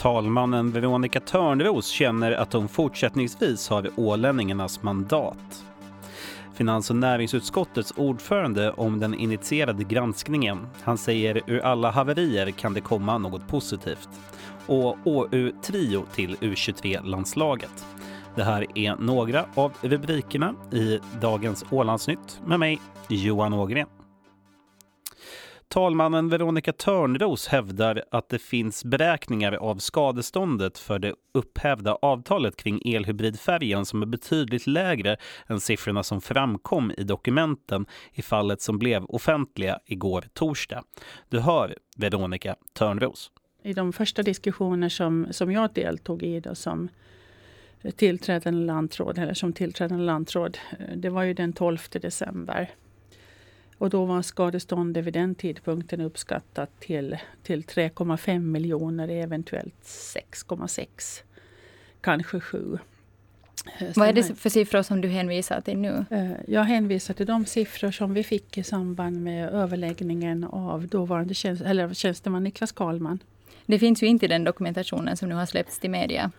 Talmannen Veronica Törnros känner att hon fortsättningsvis har ålänningarnas mandat. Finans och näringsutskottets ordförande om den initierade granskningen. Han säger ur alla haverier kan det komma något positivt. Och OU-trio till U23-landslaget. Det här är några av rubrikerna i dagens Ålandsnytt med mig, Johan Ågren. Talmannen Veronica Törnros hävdar att det finns beräkningar av skadeståndet för det upphävda avtalet kring elhybridfärjan som är betydligt lägre än siffrorna som framkom i dokumenten i fallet som blev offentliga igår torsdag. Du hör Veronica Törnros. I de första diskussioner som, som jag deltog i då, som tillträdande lantråd, eller som tillträdande landråd, eh, det var ju den 12 december och då var skadeståndet vid den tidpunkten uppskattat till, till 3,5 miljoner, eventuellt 6,6, kanske 7. Eh, Vad är det för siffror som du hänvisar till nu? Eh, jag hänvisar till de siffror som vi fick i samband med överläggningen av dåvarande tjänst, eller tjänsteman Niklas Karlman. Det finns ju inte i den dokumentationen som nu har släppts till media.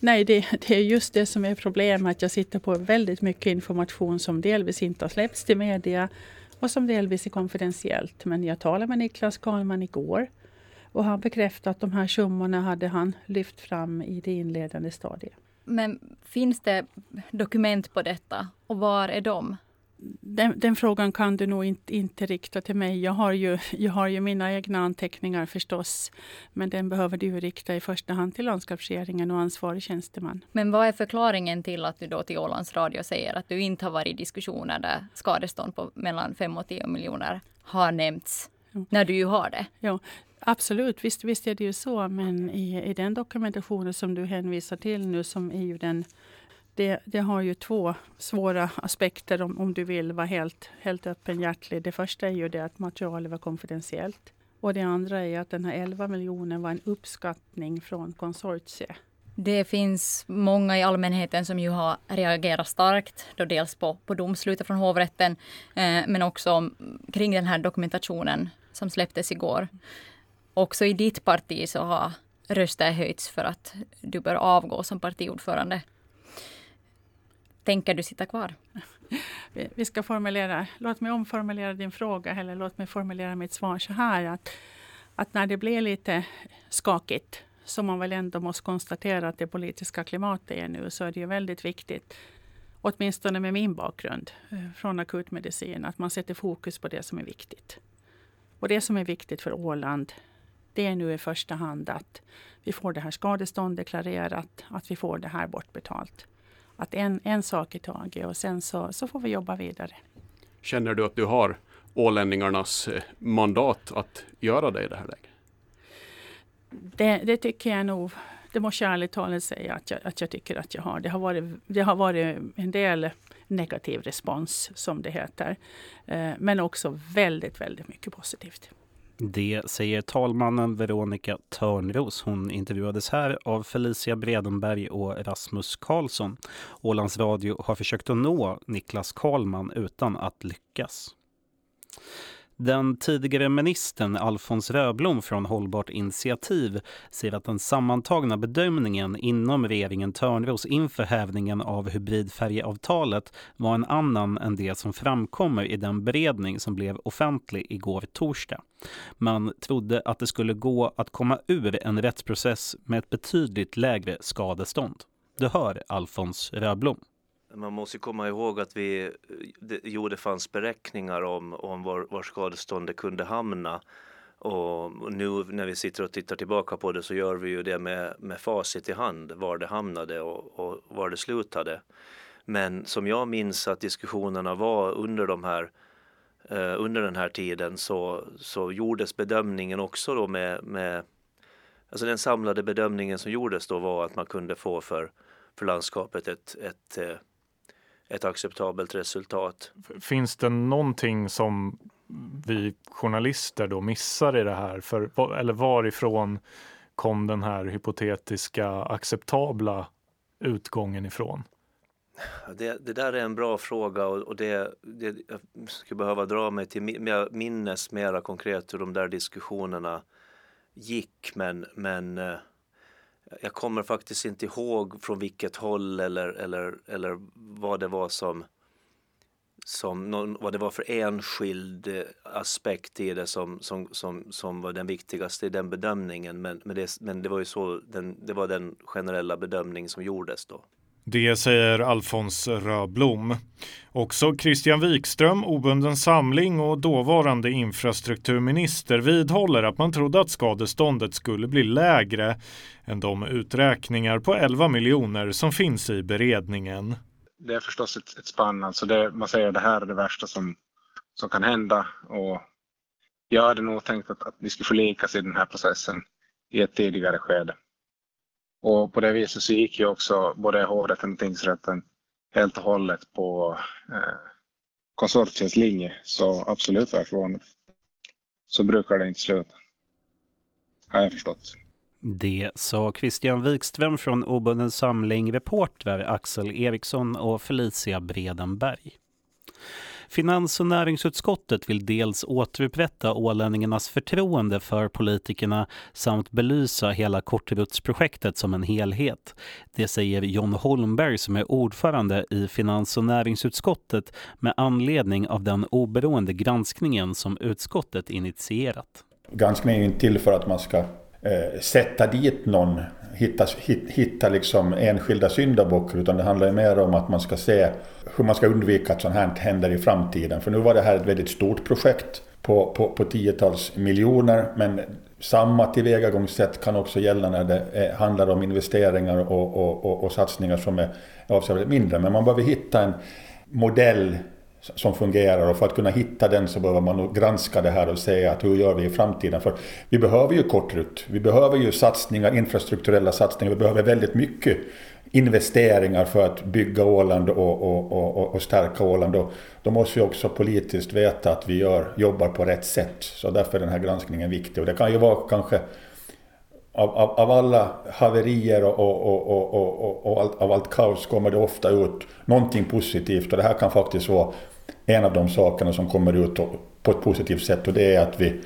Nej, det, det, är just det som är problemet. Att jag sitter på väldigt mycket information som delvis inte har släppts till media och som delvis är konfidentiellt. Men jag talade med Niklas Karlman igår och han bekräftade att de här summorna hade han lyft fram i det inledande stadiet. Men finns det dokument på detta och var är de? Den, den, frågan kan du nog inte, inte rikta till mig. Jag har, ju, jag har ju mina egna anteckningar förstås. Men den behöver du rikta i första hand till landskapsregeringen och ansvarig tjänsteman. Men vad är förklaringen till att du då till Ålands Radio säger att du inte har varit i diskussioner där skadestånd på mellan 5 och 10 miljoner har nämnts? Ja. När du ju har det. Ja, Absolut, visst, visst är det ju så. Men i, i den dokumentationen som du hänvisar till nu som är ju den det, det, har ju två svåra aspekter om, om du vill vara helt, helt öppenhjärtig. Det första är ju det att materialet var konfidentiellt. Och det andra är att den här 11 miljoner var en uppskattning från konsortiet. Det finns många i allmänheten som ju har reagerat starkt, då dels på, på domslutet från hovrätten, eh, men också kring den här dokumentationen som släpptes igår. Också i ditt parti så har röster höjts för att du bör avgå som partiordförande. Tänker du sitta kvar? Vi ska formulera, låt mig omformulera din fråga eller låt mig formulera mitt svar så här. Att, att när det blir lite skakigt, som man väl ändå måste konstatera att det politiska klimatet är nu, så är det ju väldigt viktigt, åtminstone med min bakgrund eh, från akutmedicin, att man sätter fokus på det som är viktigt. Och det som är viktigt för Åland, det är nu i första hand att vi får det här skadestånd deklarerat, att vi får det här bortbetalt att en, en sak i taget och sen så, så får vi jobba vidare. Känner du att du har ålänningarnas eh, mandat att göra det i det här läget? Det, det tycker jag nog. Det måste jag ärligt talat säga att jag, att jag tycker att jag har. Det har varit, det har varit en del negativ respons som det heter. Eh, men också väldigt, väldigt mycket positivt. Det säger talmannen Veronica Törnros. Hon intervjuades här av Felicia Bredenberg och Rasmus Karlsson. Ålands Radio har försökt att nå Niklas Karlman utan att lyckas. Den tidigare ministern Alfons Röblom från Hållbart initiativ säger att den sammantagna bedömningen inom regeringen Törnros inför hävningen av hybridfärjeavtalet var en annan än det som framkommer i den beredning som blev offentlig igår torsdag. Man trodde att det skulle gå att komma ur en rättsprocess med ett betydligt lägre skadestånd. Du hör Alfons Röblom. Man måste komma ihåg att vi, det, jo det fanns beräkningar om, om var, var skadeståndet kunde hamna. Och nu när vi sitter och tittar tillbaka på det så gör vi ju det med, med facit i hand var det hamnade och, och var det slutade. Men som jag minns att diskussionerna var under de här eh, under den här tiden så, så gjordes bedömningen också då med, med alltså den samlade bedömningen som gjordes då var att man kunde få för, för landskapet ett, ett eh, ett acceptabelt resultat. Finns det någonting som vi journalister då missar i det här? För, eller varifrån kom den här hypotetiska acceptabla utgången ifrån? Det, det där är en bra fråga och, och det, det, jag skulle behöva dra mig till minnes mera konkret hur de där diskussionerna gick men, men eh, jag kommer faktiskt inte ihåg från vilket håll eller, eller, eller vad det var som, som någon, vad det var för enskild eh, aspekt i det som, som, som, som var den viktigaste i den bedömningen. Men, men, det, men det var ju så, den, det var den generella bedömning som gjordes då. Det säger Alfons Röblom. Också Christian Wikström, obunden samling och dåvarande infrastrukturminister vidhåller att man trodde att skadeståndet skulle bli lägre än de uträkningar på 11 miljoner som finns i beredningen. Det är förstås ett, ett spann, alltså det, man säger att det här är det värsta som, som kan hända och jag hade nog tänkt att, att vi skulle förlikas i den här processen i ett tidigare skede. Och på det viset så gick ju också både hovrätten och tingsrätten helt och hållet på eh, konsortiets linje. Så absolut var. Så brukar det inte sluta. Har jag förstått. Det sa Christian Wikström från obunden samling reportrar Axel Eriksson och Felicia Bredenberg. Finans och näringsutskottet vill dels återupprätta ålänningarnas förtroende för politikerna samt belysa hela Kortrutsprojektet som en helhet. Det säger John Holmberg som är ordförande i Finans och näringsutskottet med anledning av den oberoende granskningen som utskottet initierat. Granskningen är inte till för att man ska eh, sätta dit någon, hitta, hitta liksom enskilda syndabockar, utan det handlar ju mer om att man ska se hur man ska undvika att sånt här händer i framtiden. För nu var det här ett väldigt stort projekt på, på, på tiotals miljoner, men samma tillvägagångssätt kan också gälla när det handlar om investeringar och, och, och, och satsningar som är avsevärt mindre. Men man behöver hitta en modell som fungerar och för att kunna hitta den så behöver man nog granska det här och se att hur gör vi i framtiden? För vi behöver ju kortrutt, vi behöver ju satsningar, infrastrukturella satsningar, vi behöver väldigt mycket investeringar för att bygga Åland och, och, och, och stärka Åland. Och då måste vi också politiskt veta att vi gör, jobbar på rätt sätt. Så därför är den här granskningen viktig. Och det kan ju vara kanske av, av, av alla haverier och, och, och, och, och, allt, av allt kaos kommer det ofta ut någonting positivt. Och det här kan faktiskt vara en av de sakerna som kommer ut på ett positivt sätt. Och det är att vi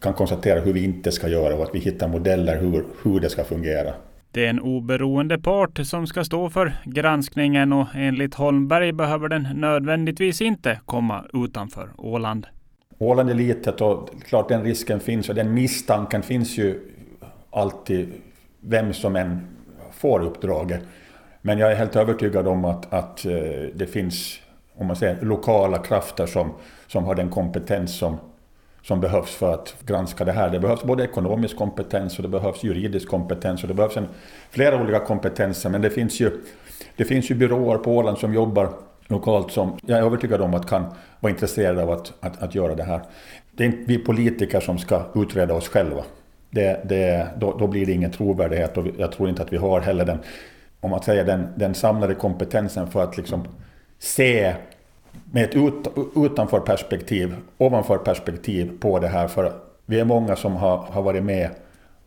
kan konstatera hur vi inte ska göra och att vi hittar modeller hur, hur det ska fungera. Det är en oberoende part som ska stå för granskningen och enligt Holmberg behöver den nödvändigtvis inte komma utanför Åland. Åland är litet och klart den risken finns och den misstanken finns ju alltid vem som än får uppdraget. Men jag är helt övertygad om att, att eh, det finns om man säger, lokala krafter som, som har den kompetens som, som behövs för att granska det här. Det behövs både ekonomisk kompetens och det behövs juridisk kompetens och det behövs en, flera olika kompetenser. Men det finns ju, det finns ju byråer på Åland som jobbar lokalt som jag är övertygad om att kan vara intresserade av att, att, att göra det här. Det är inte vi politiker som ska utreda oss själva. Det, det, då, då, blir det ingen trovärdighet och jag tror inte att vi har heller den, om man säger den, den samlade kompetensen för att liksom se med ett ut, utanför perspektiv, ovanför perspektiv på det här. För vi är många som har, har varit med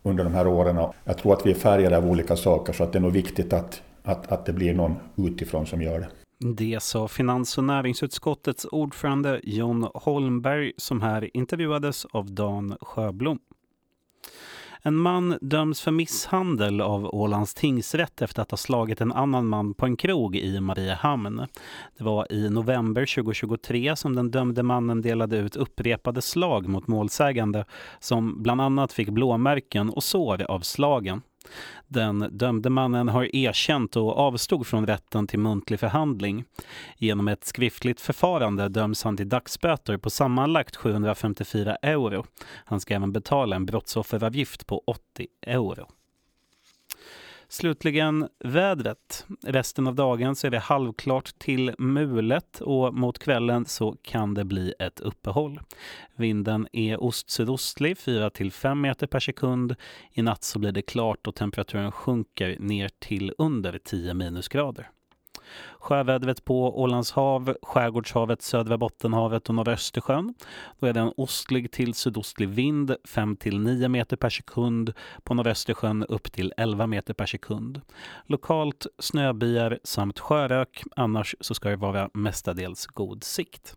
under de här åren. Och jag tror att vi är färgade av olika saker så att det är nog viktigt att, att, att det blir någon utifrån som gör det. Det sa finans och näringsutskottets ordförande John Holmberg som här intervjuades av Dan Sjöblom. En man döms för misshandel av Ålands tingsrätt efter att ha slagit en annan man på en krog i Mariehamn. Det var i november 2023 som den dömde mannen delade ut upprepade slag mot målsägande som bland annat fick blåmärken och sår av slagen. Den dömde mannen har erkänt och avstod från rätten till muntlig förhandling. Genom ett skriftligt förfarande döms han till dagsböter på sammanlagt 754 euro. Han ska även betala en brottsofferavgift på 80 euro. Slutligen vädret. Resten av dagen så är det halvklart till mulet och mot kvällen så kan det bli ett uppehåll. Vinden är ostsydostlig 4 till 5 meter per sekund. I natt så blir det klart och temperaturen sjunker ner till under 10 minusgrader. Sjövädret på Ålands hav, Skärgårdshavet, Södra Bottenhavet och norra Östersjön. Då är det en ostlig till sydostlig vind 5 till 9 meter per sekund. På norra Östersjön upp till 11 meter per sekund. Lokalt snöbyar samt sjörök. Annars så ska det vara mestadels god sikt.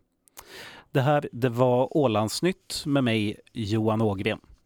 Det här det var Ålandsnytt med mig Johan Ågren.